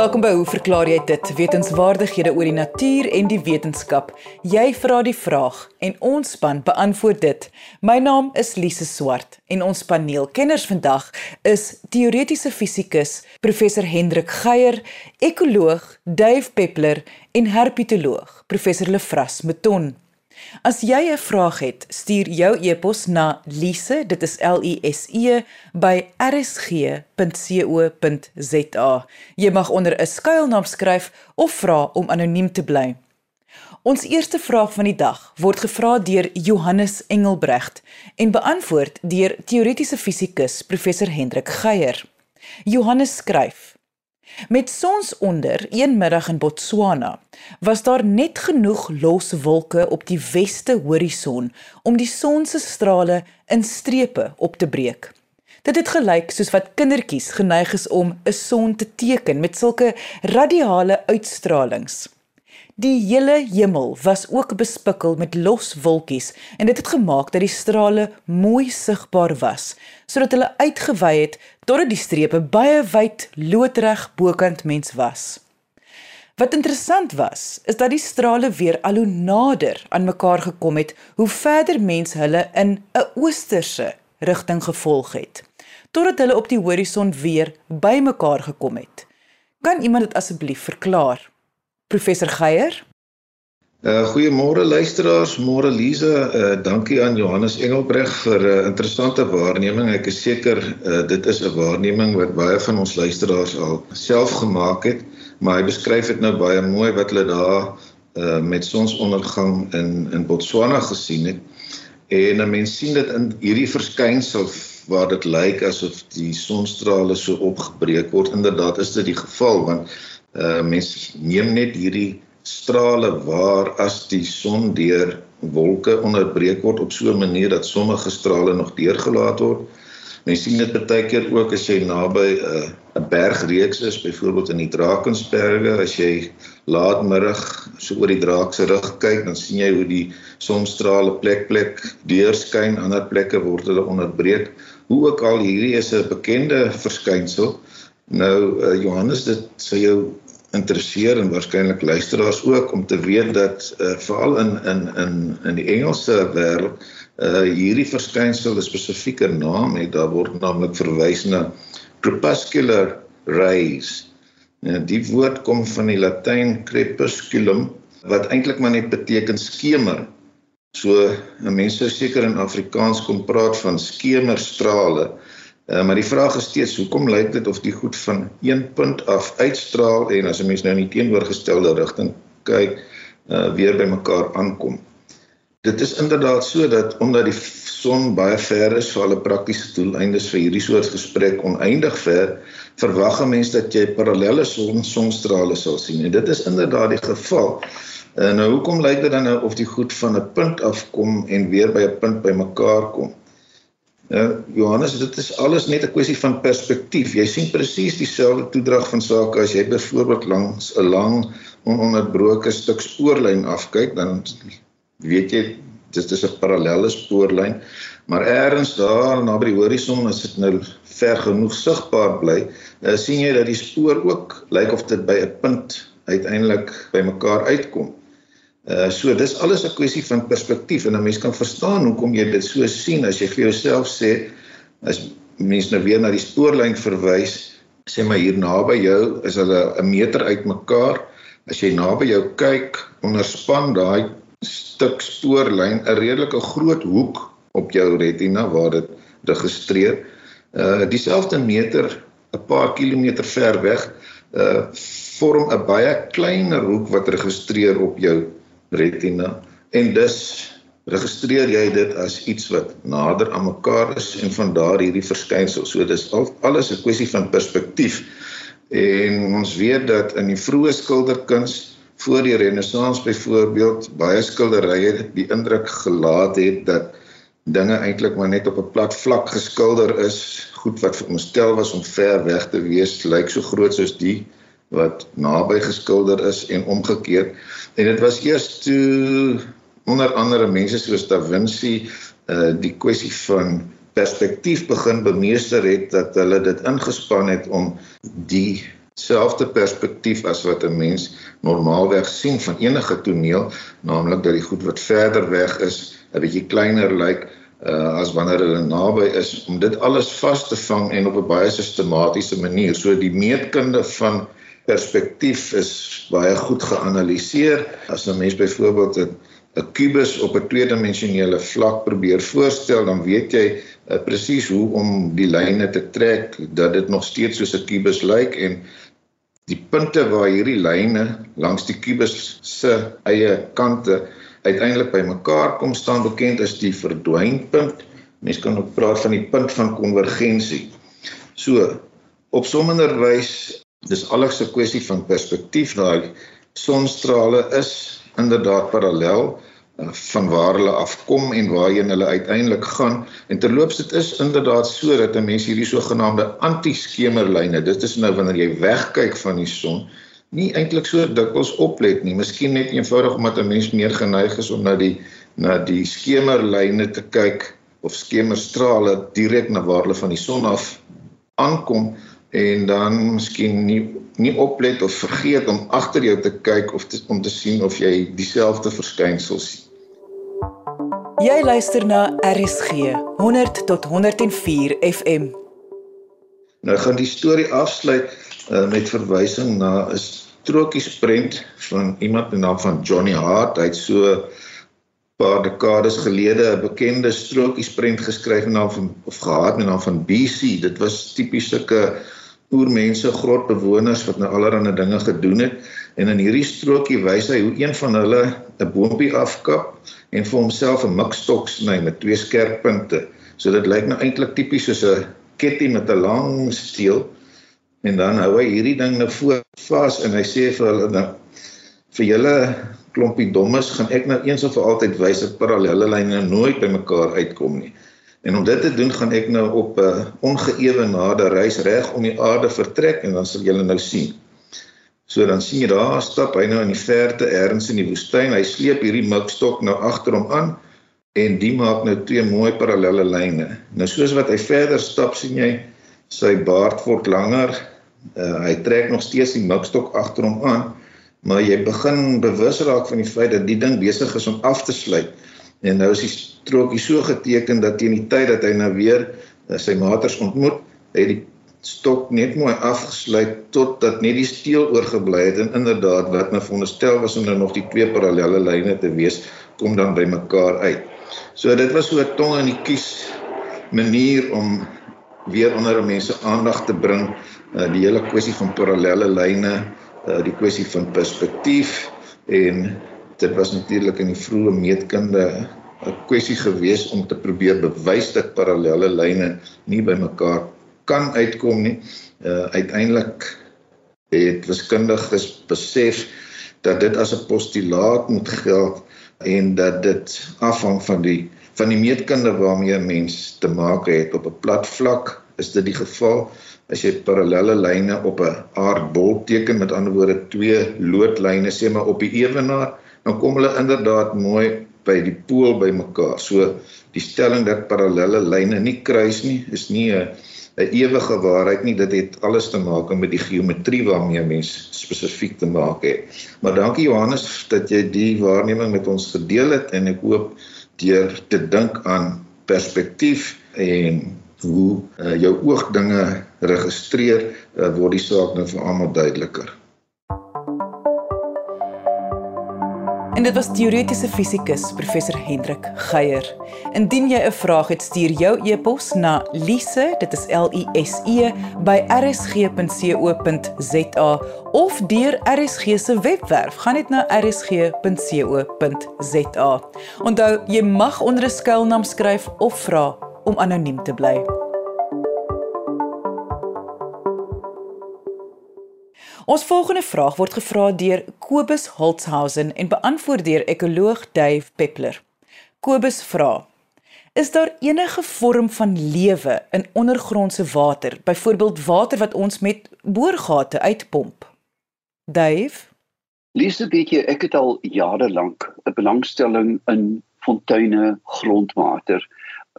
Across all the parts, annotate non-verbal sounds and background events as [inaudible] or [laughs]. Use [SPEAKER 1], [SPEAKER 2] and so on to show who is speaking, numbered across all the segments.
[SPEAKER 1] Welkom by Hoe verklaar jy dit? Wetenskapwaardighede oor die natuur en die wetenskap. Jy vra die vraag en ons span beantwoord dit. My naam is Lise Swart en ons paneelkenners vandag is teoretiese fisikus professor Hendrik Geier, ekoloog Dave Peppler en herpetoloog professor Lefras Meton. As jy 'n vraag het, stuur jou e-pos na lise, dit is L I S E by rsg.co.za. Jy mag onder 'n skuilnaam skryf of vra om anoniem te bly. Ons eerste vraag van die dag word gevra deur Johannes Engelbrecht en beantwoord deur teoretiese fisikus professor Hendrik Geier. Johannes skryf: Met sonsonder een middag in Botswana was daar net genoeg los wolke op die weste horison om die son se strale in strepe op te breek. Dit het gelyk soos wat kindertjies geneig is om 'n son te teken met sulke radiale uitstralings. Die hele hemel was ook bespikkel met los wolkies en dit het gemaak dat die strale mooi sigbaar was sodat hulle uitgewy het totdat die strepe baie wyd loodreg bokant mens was. Wat interessant was, is dat die strale weer al hoe nader aan mekaar gekom het hoe verder mens hulle in 'n oosterse rigting gevolg het totdat hulle op die horison weer bymekaar gekom het. Kan iemand dit asseblief verklaar? Professor Geier.
[SPEAKER 2] Uh goeiemôre luisteraars, môre Lize, uh dankie aan Johannes Engelbreg vir 'n uh, interessante waarneming. Ek is seker uh dit is 'n waarneming wat baie van ons luisteraars al self gemaak het, maar hy beskryf dit nou baie mooi wat hulle daar uh met sonsondergang in in Botswana gesien het. En 'n mens sien dit in hierdie verskynsel waar dit lyk asof die sonstrale so opgebreek word. Inderdaad is dit die geval want uh mense neem net hierdie strale waar as die son deur wolke onderbreek word op so 'n manier dat sommige strale nog deurgelaat word. Mense sien dit baie keer ook as jy naby 'n uh, 'n bergreeks is, byvoorbeeld in die Drakensberge, as jy laatmiddag so oor die draak se rug kyk, dan sien jy hoe die sonstrale plek plek deurskyn, ander plekke word hulle onderbreek. Hoe ook al hierdie is 'n bekende verskynsel. Nou uh, Johannes dit sou jou interesseer en waarskynlik luisteraars ook om te weet dat uh, veral in in in in die Engelse wêreld uh hierdie verskynsel 'n spesifieke naam het daar word naamlik verwys na crepuscular rays. En die woord kom van die Latyn crepusculum wat eintlik maar net beteken skemer. So 'n mens sou seker in Afrikaans kom praat van skemerstrale. Uh, maar die vraag is steeds hoekom lyk dit of die goed van een punt af uitstraal en as 'n mens nou in die teenoorgestelde rigting kyk, uh, weer by mekaar aankom. Dit is inderdaad so dat omdat die son baie ver is vir alle praktiese doeleindes vir hierdie soort gesprek oneindig ver, verwag 'n mens dat jy parallelle son sonstrale sal sien. En dit is inderdaad die geval. Uh, nou hoekom lyk dit dan nou of die goed van 'n punt af kom en weer by 'n punt by mekaar kom? Ja, Johannes, dit is alles net 'n kwessie van perspektief. Jy sien presies dieselfde toedrag van sake as jy byvoorbeeld langs 'n lang ononderbroke stuk spoorlyn afkyk, dan weet jy dit is 'n parallelle spoorlyn, maar eers daar naby die horison as dit nou ver genoeg sigbaar bly, dan sien jy dat die spoor ook lyk of dit by 'n punt uiteindelik by mekaar uitkom. Uh so dis alles 'n kwessie van perspektief en 'n mens kan verstaan hoekom jy dit so sien as jy vir jouself sê as mens nou weer na die spoorlyn verwys, sê maar hier naby jou is hulle 'n meter uitmekaar. As jy naby jou kyk, onderspan daai stuk spoorlyn 'n redelike groot hoek op jou retina waar dit registreer. Uh dieselfde meter 'n paar kilometer ver weg uh vorm 'n baie kleiner hoek wat registreer op jou retina en dus registreer jy dit as iets wat nader aan mekaar is en van daar hierdie verskynsel. So dis al, alles 'n kwessie van perspektief. En ons weet dat in die vroeë skilderkuns voor die renessans byvoorbeeld baie skilderye die indruk gelaat het dat dinge eintlik maar net op 'n plat vlak geskilder is, goed wat veronderstel was om ver weg te wees, lyk so groot soos die wat naby geskilder is en omgekeerd. En dit was eers toe onder andere mense soos Da Vinci uh die kwessie van perspektief begin bemeester het dat hulle dit ingespan het om die selfde perspektief as wat 'n mens normaalweg sien van enige toneel, naamlik dat die goed wat verder weg is, 'n bietjie kleiner lyk uh, as wanneer hulle naby is om dit alles vas te vang en op 'n baie sistematiese manier. So die meetkunde van perspektief is baie goed geanaliseer. As 'n mens byvoorbeeld 'n 'n kubus op 'n tweedimensionele vlak probeer voorstel, dan weet jy uh, presies hoe om die lyne te trek dat dit nog steeds soos 'n kubus lyk en die punte waar hierdie lyne langs die kubus se eie kante uiteindelik bymekaar kom staan bekend as die verdwynpunt. Mense kan ook praat van die punt van konvergensie. So, op sommender wys dis alles 'n kwessie van perspektief. Daai sonstrale is inderdaad parallel van waar hulle afkom en waarheen hulle uiteindelik gaan. En terloops dit is inderdaad so dat 'n mens hierdie sogenaamde anti-skemerlyne, dit is nou wanneer jy wegkyk van die son, nie eintlik so dikwels oplet nie. Miskien net eenvoudig omdat 'n mens meer geneig is om na die na die skemerlyne te kyk of skemerstrale direk na waar hulle van die son af aankom en dan miskien nie nie oplet of vergeet om agter jou te kyk of te, om te sien of jy dieselfde verskynsels sien.
[SPEAKER 1] Jy luister na RSG 100 tot 104 FM.
[SPEAKER 2] Nou gaan die storie afsluit uh, met verwysing na 'n strokiesprent van iemand met die naam van Johnny Hart. Hy het so paar dekades gelede 'n bekende strokiesprent geskryf met naam van of gehad met naam van BC. Dit was tipies sulke oormense grotbewoners wat nou allerlei dinge gedoen het en in hierdie strokie wys hy hoe een van hulle 'n boontjie afkap en vir homself 'n mikstok sny met twee skerp punte. So dit lyk nou eintlik tipies soos 'n ketty met 'n lang steel. En dan hou hy hierdie ding nou voor vas en hy sê vir hulle nou vir julle klompie dommes gaan ek nou eens of vir altyd wys dat parallelle lyne nooit by mekaar uitkom nie. En om dit te doen gaan ek nou op 'n uh, ongeëwenade reis reg om die aarde vertrek en dan sal julle nou sien. So dan sien jy daar stap hy nou in die verte ergens in die woestyn. Hy sleep hierdie mikstok nou agter hom aan en die maak nou twee mooi parallelle lyne. Nou soos wat hy verder stap, sien jy sy baard word langer. Uh, hy trek nog steeds die mikstok agter hom aan, maar jy begin bewus raak van die feit dat die ding besig is om af te sluit. En nou is die strokie so geteken dat teen die tyd dat hy nou weer sy maters ontmoet, het die stok net mooi afgesluit totdat net die steel oorgebly het en inderdaad wat nou veronderstel was om nou nog die twee parallelle lyne te wees kom dan by mekaar uit. So dit was so 'n tong in die kies manier om weer onder mense aandag te bring uh, die hele kwessie van parallelle lyne, uh, die kwessie van perspektief en dit was natuurlik in die vroeë meetkunde 'n kwessie gewees om te probeer bewys dat parallelle lyne nie by mekaar kan uitkom nie. Uh uiteindelik het wiskundiges besef dat dit as 'n postulaat moet geld en dat dit afhang van die van die meetkunde waarmee 'n mens te maak het op 'n plat vlak is dit die geval as jy parallelle lyne op 'n aardbol teken met ander woorde twee loodlyne sê maar op die ewenaar dan kom hulle inderdaad mooi by die pool bymekaar so die stelling dat parallelle lyne nie kruis nie is nie 'n 'n ewige waarheid nie. Dit het alles te maak met die geometrie waarmee mens spesifiek te maak het. Maar dankie Johannes dat jy die waarneming met ons gedeel het en ek hoop deur te dink aan perspektief en hoe uh, jou oog dinge registreer, uh, word die saak nou vir almal duideliker.
[SPEAKER 1] En dit was teoretiese fisikus professor Hendrik Geier. Indien jy 'n vraag het, stuur jou e-pos na lise, dit is L I S E by rsg.co.za of deur RSG se webwerf. Gaan net na rsg.co.za. Onthou, jy mag onder 'n skuilnaam skryf of vra om anoniem te bly. Ons volgende vraag word gevra deur Kobus Holtzhausen en beantwoord deur ekoloog Dave Peppler. Kobus vra: Is daar enige vorm van lewe in ondergrondse water, byvoorbeeld water wat ons met boorgate uitpomp? Dave?
[SPEAKER 3] Lise, weet jy, ek het al jare lank 'n belangstelling in fonteine grondwater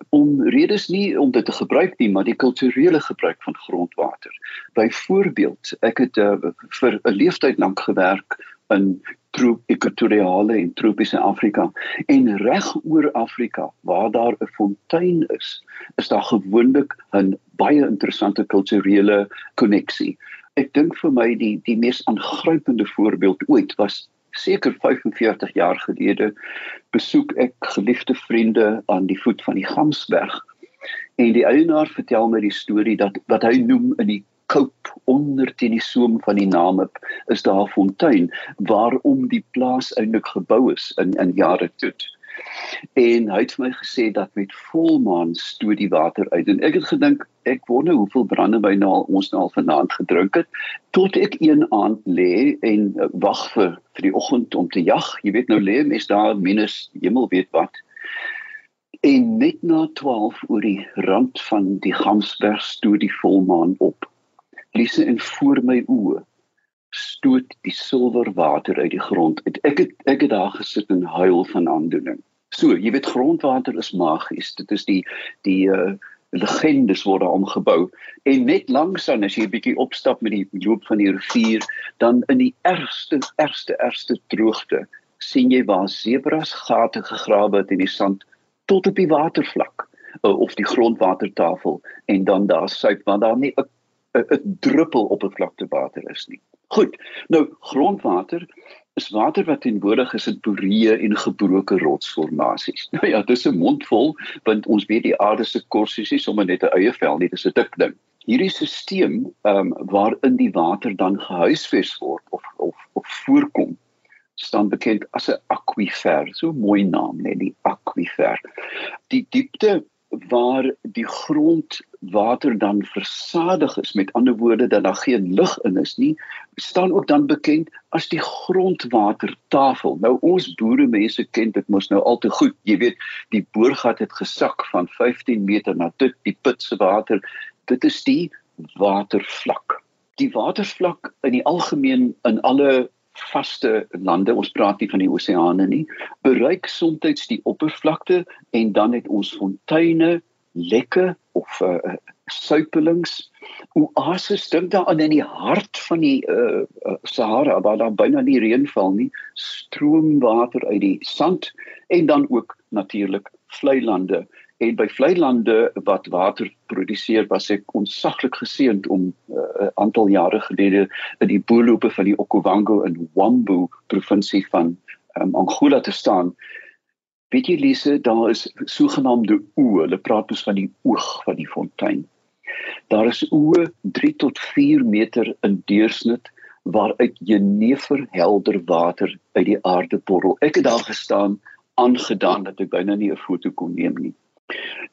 [SPEAKER 3] om redes nie om dit te gebruik nie, maar die kulturele gebruik van grondwater. Byvoorbeeld, ek het uh, vir 'n leeftyd lank gewerk in troop-ekwatoriale en tropiese Afrika en reg oor Afrika waar daar 'n fontein is, is daar gewoonlik 'n baie interessante kulturele koneksie. Ek dink vir my die die mees aangrypende voorbeeld ooit was seker 45 jaar gelede besoek ek geliefde vriende aan die voet van die Gamsberg en die eienaar vertel my die storie dat wat hy noem in die koop onder teen die soem van die Namib is daar 'n fontein waarom die plaas eintlik gebou is in in jare toe. En hy het vir my gesê dat met volmaan stoot die water uit en ek het gedink ek wonder hoeveel brandewyn nou ons nou al vanaand gedrink het tot ek een aand lê en uh, wag vir vir die oggend om te jag. Jy weet nou lê mes daar minus hemel weet wat. En net na 12 oor die rand van die Gamsberg stoot die volmaan op. Lise in voor my oë stoot die silwer water uit die grond. Ek het ek het daar gesit en huil van aandoening. So, jy weet grondwater is magies. Dit is die die uh legendes word daar omgebou en net langsaan as jy 'n bietjie opstap met die loop van die rivier dan in die ergste ergste ergste droogte sien jy waar sebras gate gegrawe het in die sand tot op die watervlak uh, of die grondwatertafel en dan daar suip want daar nie 'n 'n druppel op 'n vlakte water is nie. Goed. Nou grondwater is water wat teenwoordig is in poree en gebroke rotsformasies. [laughs] Nou ja, dis 'n mondvol want ons weet die aarde se korsies is sommer net 'n eie vel, nie dis 'n dik ding. Hierdie stelsel ehm um, waarin die water dan gehuisves word of of of voorkom staan bekend as 'n akwifer. So 'n mooi naam, net die akwifer. Die diepte waar die grondwater dan versadig is. Met ander woorde dat daar geen lug in is nie staan ook dan bekend as die grondwatertafel. Nou ons boere mense ken dit mos nou al te goed. Jy weet die boorgat het gesak van 15 meter na dit die put se water. Dit is die watervlak. Die watervlak in die algemeen in alle vaste lande, ons praat nie van die oseane nie, bereik soms die oppervlakte en dan het ons fonteine, lekke of uh, suipelings. Oases dink daaraan in die hart van die uh, uh, Sahara waar daar byna nie reën val nie, stroom water uit die sand en dan ook natuurlik vlei lande en by vlei lande wat water produseer was ek onsaglik geseënd om 'n uh, aantal jare gelede in die boelope van die Okavango in Wambu provinsie van um, Angola te staan. Weet jy Lise, daar is sogenaamde oë. Hulle praat dus van die oog van die fontein. Daar is oë 3 tot 4 meter in deursnit waaruit jenever helder water uit die aarde borrel. Ek het daar gestaan aangedaan dat ek byna nie 'n foto kon neem nie.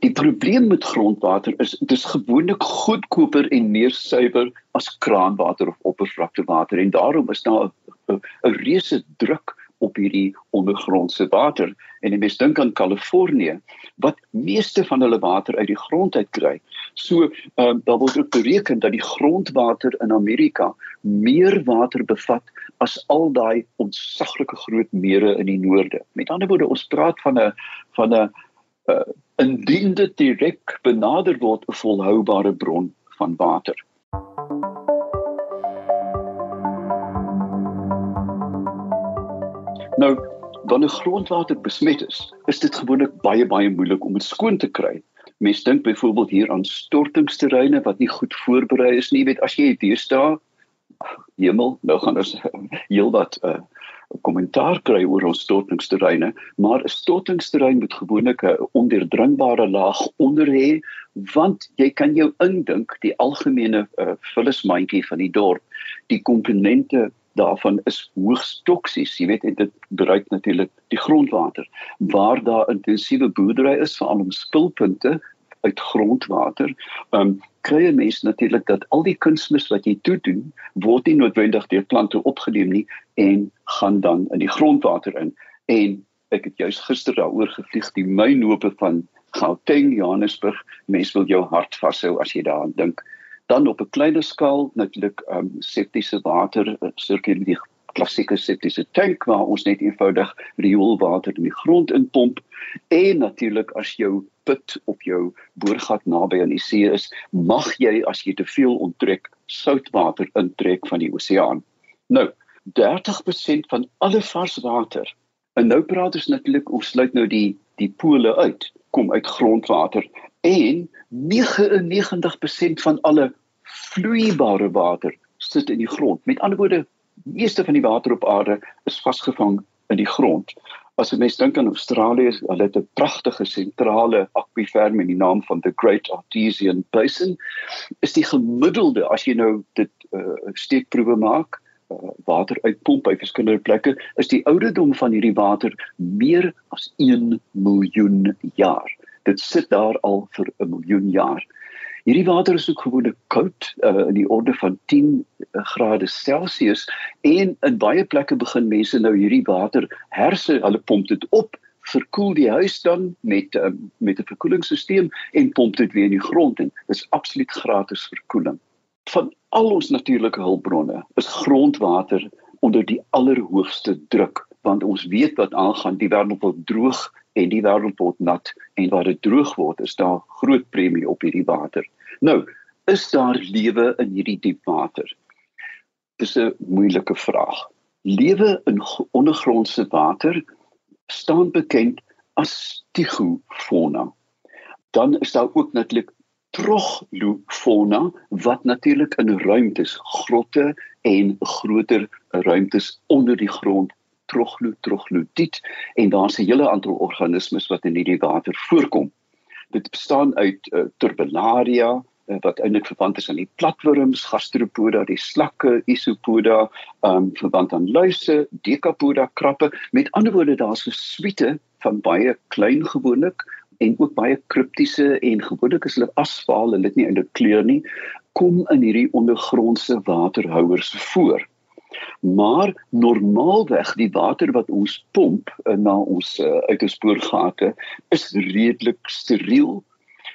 [SPEAKER 3] Die probleem met grondwater is dit is gewoonlik goedkoper en meer suiwer as kraanwater of oppervlaktewater en daarom is daar 'n reuse druk op hierdie ondergrondse water en die mense dink aan Kalifornië wat meeste van hulle water uit die grond uit kry. So ehm um, daar word ook bereken dat die grondwater in Amerika meer water bevat as al daai ontsaglike groot mere in die noorde. Met ander woorde ons praat van 'n van 'n indien dit direk benader word 'n volhoubare bron van water. Nou, wanneer grondwater besmet is, is dit gewoonlik baie baie moeilik om dit skoon te kry. Mense dink byvoorbeeld hier aan stortingsterreine wat nie goed voorberei is nie. Jy weet as jy hier staan, hemel, nou gaan ons [laughs] heelwat uh, kommentaar kry oor ons stortingsterreine, maar 'n stortingsterrein moet gewoonlik 'n ondeurdringbare laag onder hê, want jy kan jou indink die algemene uh, vullismandjie van die dorp, die komponente daarvan is hoogs toksies. Jy weet dit bereik natuurlik die grondwater waar daar intensiewe boerdery is veral om spulpunte uit grondwater. Ehm um, kry jy mens natuurlik dat al die kunsmis wat jy toe doen word nie noodwendig deur plante opgeneem nie en gaan dan in die grondwater in. En ek het juis gister daaroor gevlieg die mynhope van Gauteng, Johannesburg. Mens wil jou hart vashou as jy daaraan dink. Dan op 'n kleiner skaal natuurlik ehm um, septiese water, sirkuleer klassieke septiese tank waar ons net eenvoudig rioolwater in die grond inpomp en natuurlik as jou put of jou boorgat naby aan die see is, mag jy as jy te veel onttrek soutwater intrek van die oseaan. Nou, 30% van alle vars water. En nou praat ons natuurlik ons sluit nou die die pole uit, kom uit grondwater en 99% van alle vloeibare water sit in die grond. Met ander woorde, meeste van die water op aarde is vasgevang in die grond. As jy mens dink aan Australië, hulle het 'n pragtige sentrale akwifer met die naam van the Great Artesian Basin. Is die gemiddelde as jy nou dit uh, steekproewe maak, uh, water uitpomp by verskillende plekke, is die ouderdom van hierdie water meer as 1 miljoen jaar. Dit sit daar al vir 'n miljoen jaar. Hierdie water is ook gewoonlik koud uh, in die orde van 10 uh, grade Celsius en in baie plekke begin mense nou hierdie water herse, hulle pomp dit op, verkoel die huis dan met uh, met 'n verkoelingsstelsel en pomp dit weer in die grond en dis absoluut gratis verkoeling. Van al ons natuurlike hulpbronne is grondwater onder die allerhoogste druk want ons weet wat aangaan die wêreld word droog en die wêreld word nat en waar dit droog word is daar groot premie op hierdie water. Nou, is daar lewe in hierdie diep water? Dis 'n moeilike vraag. Lewe in ondergrondse water staan bekend as stigofauna. Dan is daar ook natuurlik troglofauna wat natuurlik in ruimtes, grotte en groter ruimtes onder die grond troglo troglodiet en daar's 'n hele aantal organismes wat in hierdie water voorkom. Dit bestaan uit uh, Turbellaria uh, wat eintlik verwant is aan die platwurms, Gastropoda, die slakke, Isopoda, um verwant aan luise, Decapoda, krappe. Met ander woorde daar's 'n suite van baie klein gewoonlik en ook baie kriptiese en gewoonlik is hulle asfaal, hulle het nie eintlik kleur nie, kom in hierdie ondergrondse waterhouers voor. Maar normaalweg die water wat ons pomp uh, na ons uh, uit ons spoorgate is redelik steriel.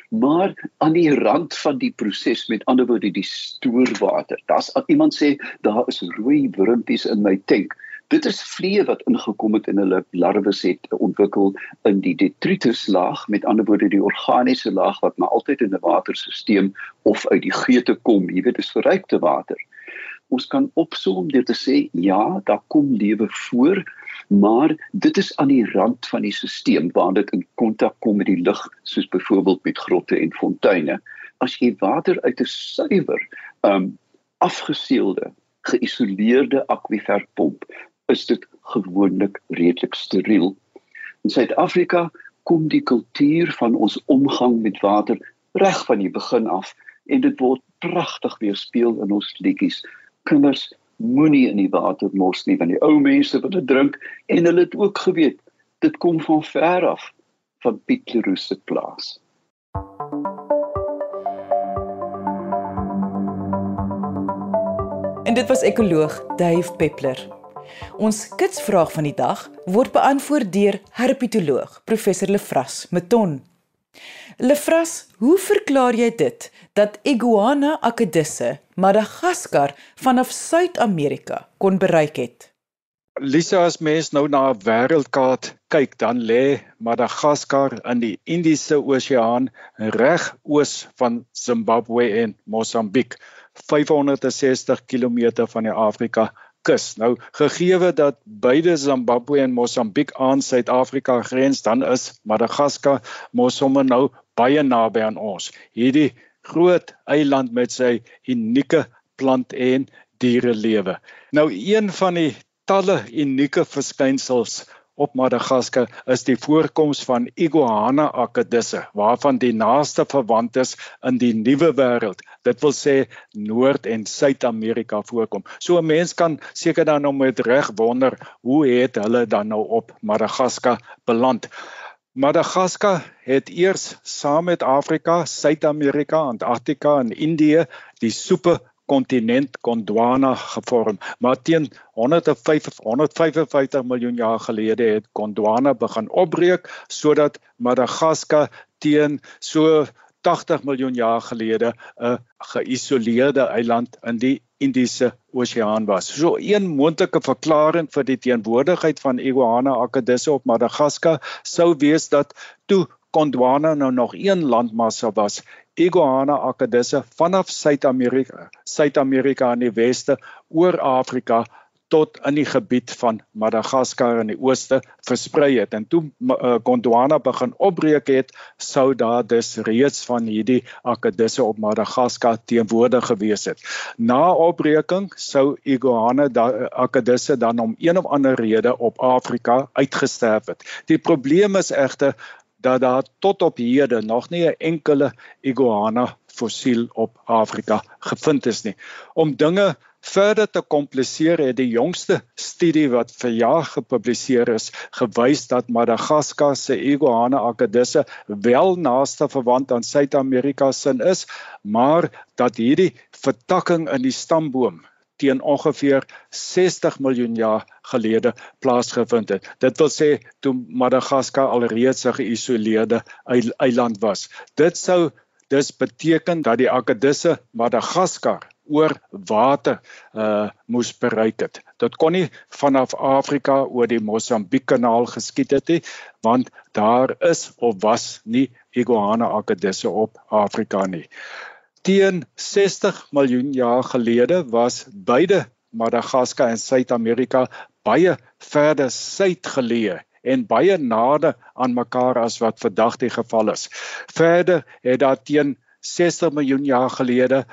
[SPEAKER 3] Maar aan die rand van die proses met ander woorde die stoorwater. Daar's iemand sê daar is rooi wurmpies in my tank. Dit is vliee wat ingekom het en hulle larwes het ontwikkel in die detrituslaag, met ander woorde die organiese laag wat maar altyd in 'n waterstelsel of uit die geete kom, jy weet, dis verrykte water ons kan opsom deur te sê ja, daar kom lewe voor, maar dit is aan die rand van die stelsel waar dit in kontak kom met die lug, soos byvoorbeeld met grotte en fonteine. As jy water uit 'n suiwer, um afgeseelde, geïsoleerde akwifer pomp, is dit gewoonlik redelik steriel. In Suid-Afrika kom die kultuur van ons omgang met water reg van die begin af en dit word pragtig weerspieël in ons liedjies kinders moenie in die water mors nie van die ou mense wat dit drink en hulle het ook geweet dit kom van ver af van Piet Leroux se plaas.
[SPEAKER 1] En dit was ekoloog Dave Peppler. Ons kitsvraag van die dag word beantwoord deur herpetoloog professor Lefras Meton. Lefras, hoe verklaar jy dit dat Iguana akedisse Madagaskar vanaf Suid-Amerika kon bereik het?
[SPEAKER 4] Lisa as mens nou na 'n wêreldkaart kyk, dan lê Madagaskar in die Indiese Oseaan reg oos van Zimbabwe en Mosambiek, 560 km van die Afrika kus. Nou gegeewe dat beide Zimbabwe en Mosambiek aan Suid-Afrika grens, dan is Madagaskar mos sommer nou baie naby aan ons. Hierdie groot eiland met sy unieke plant en dierelewe. Nou een van die talle unieke verskynsels op Madagaskar is die voorkoms van Iguana akedisse waarvan die naaste verwant is in die nuwe wêreld. Dit wil sê Noord- en Suid-Amerika voorkom. So 'n mens kan seker dan nou met reg wonder hoe het hulle dan nou op Madagaskar beland? Madagaskar het eers saam met Afrika, Suid-Amerika, Antarktika en Indië die soepe kontinent Gondwana gevorm. Maar teen 105 155 miljoen jaar gelede het Gondwana begin opbreek sodat Madagaskar teen so 80 miljoen jaar gelede 'n geïsoleerde eiland in die Indiese Oseaan was. So een moontlike verklaring vir die teenwoordigheid van iguana akedisse op Madagaskar sou wees dat toe Gondwana nou nog een landmassa was, iguana akedisse vanaf Suid-Amerika, Suid-Amerika in die weste oor Afrika tot in die gebied van Madagaskar in die ooste versprei het en toe uh, Gondwana begin opbreek het sou daar dus reeds van hierdie akedisse op Madagaskar teenwoordig gewees het. Na opbreking sou iguana da, akedisse dan om een of ander rede op Afrika uitgesterf het. Die probleem is egter dat daar tot op hede nog nie 'n enkele iguana fossiel op Afrika gevind is nie. Om dinge Verder te kompliseer het die jongste studie wat vir jaar gepubliseer is gewys dat Madagaskar se iguana akedisse wel naaste verwant aan Suid-Amerika sin is, maar dat hierdie vertakking in die stamboom teen ongeveer 60 miljoen jaar gelede plaasgevind het. Dit wil sê toe Madagaskar alreeds 'n geïsoleerde eiland was. Dit sou dus beteken dat die akedisse Madagaskar oor water uh moes bereik het. Dit kon nie vanaf Afrika oor die Mosambiek kanaal geskied het nie, want daar is of was nie iguana akedisse op Afrika nie. Teen 60 miljoen jaar gelede was beide Madagaskar en Suid-Amerika baie verder suid geleë en baie nader aan mekaar as wat vandag die geval is. Verder het daar teen 60 miljoen jaar gelede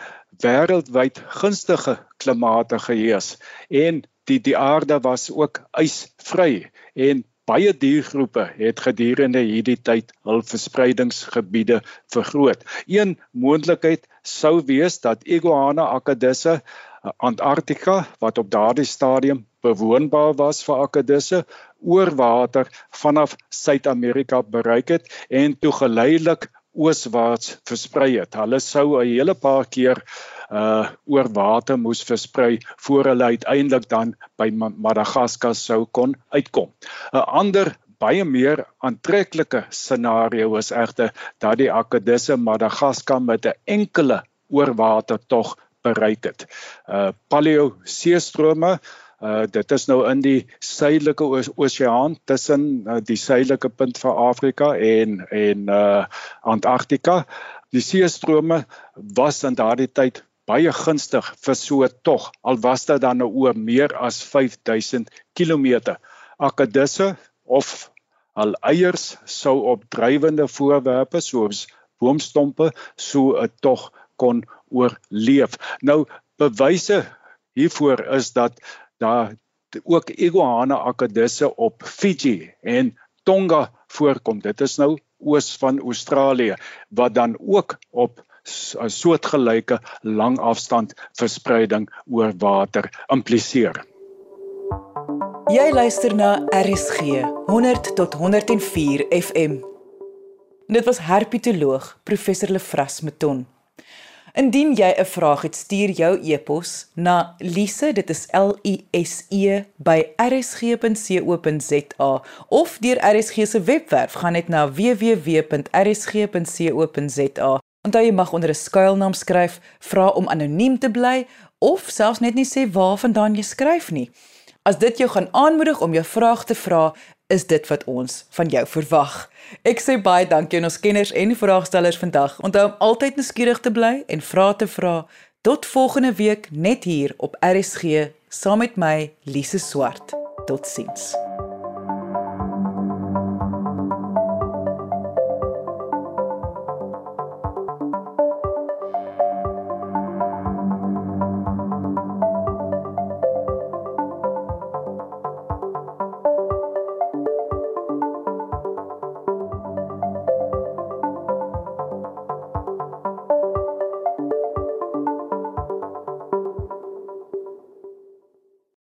[SPEAKER 4] wêreldwyd gunstige klimate geheers en die die aarde was ook ysvry en baie diergroepe het gedurende hierdie tyd hul verspreidingsgebiede vergroot. Een moontlikheid sou wees dat iguana akedisse eh, Antarktika wat op daardie stadium bewoonbaar was vir akedisse oor water vanaf Suid-Amerika bereik het en toe geleidelik ooswaarts versprei het. Hulle sou 'n hele paar keer uh oor water moes versprei voor hulle uiteindelik dan by Madagaskar sou kon uitkom. 'n Ander baie meer aantreklike scenario is egter dat die akedisse Madagaskar met 'n enkele oorwater tog bereik het. Uh paleoseestrome Uh dit is nou in die suidelike oseaan tussen uh, die suidelike punt van Afrika en en uh Antarktika. Die seestrome was in daardie tyd baie gunstig vir so tog al was dit dan nou oor meer as 5000 km. Akkedisse of al eiers sou op drywende voorwerpe soos boomstompe so 'n tog kon oorleef. Nou bewyse hiervoor is dat daar ook iguana akedisse op Fiji en Tonga voorkom. Dit is nou oos van Australië wat dan ook op 'n soortgelyke langafstand verspreiding oor water impliseer.
[SPEAKER 1] Jy luister na RSG 100 tot 104 FM. Dit was herpetoloog professor Lefras Meton. Indien jy 'n vraag het, stuur jou e-pos na lise, dit is L I S E by rsg.co.za of deur RSG se webwerf gaan net na www.rsg.co.za. Onthou jy mag onder 'n skuilnaam skryf, vra om anoniem te bly of selfs net nie sê waarvandaan jy skryf nie. As dit jou gaan aanmoedig om jou vraag te vra, is dit wat ons van jou verwag. Ek sê baie dankie aan ons kenners en vraagstellers vandag. Onthou om altyd nuuskierig te bly en vra te vra. Tot volgende week net hier op RSG saam met my Lise Swart. Totsiens.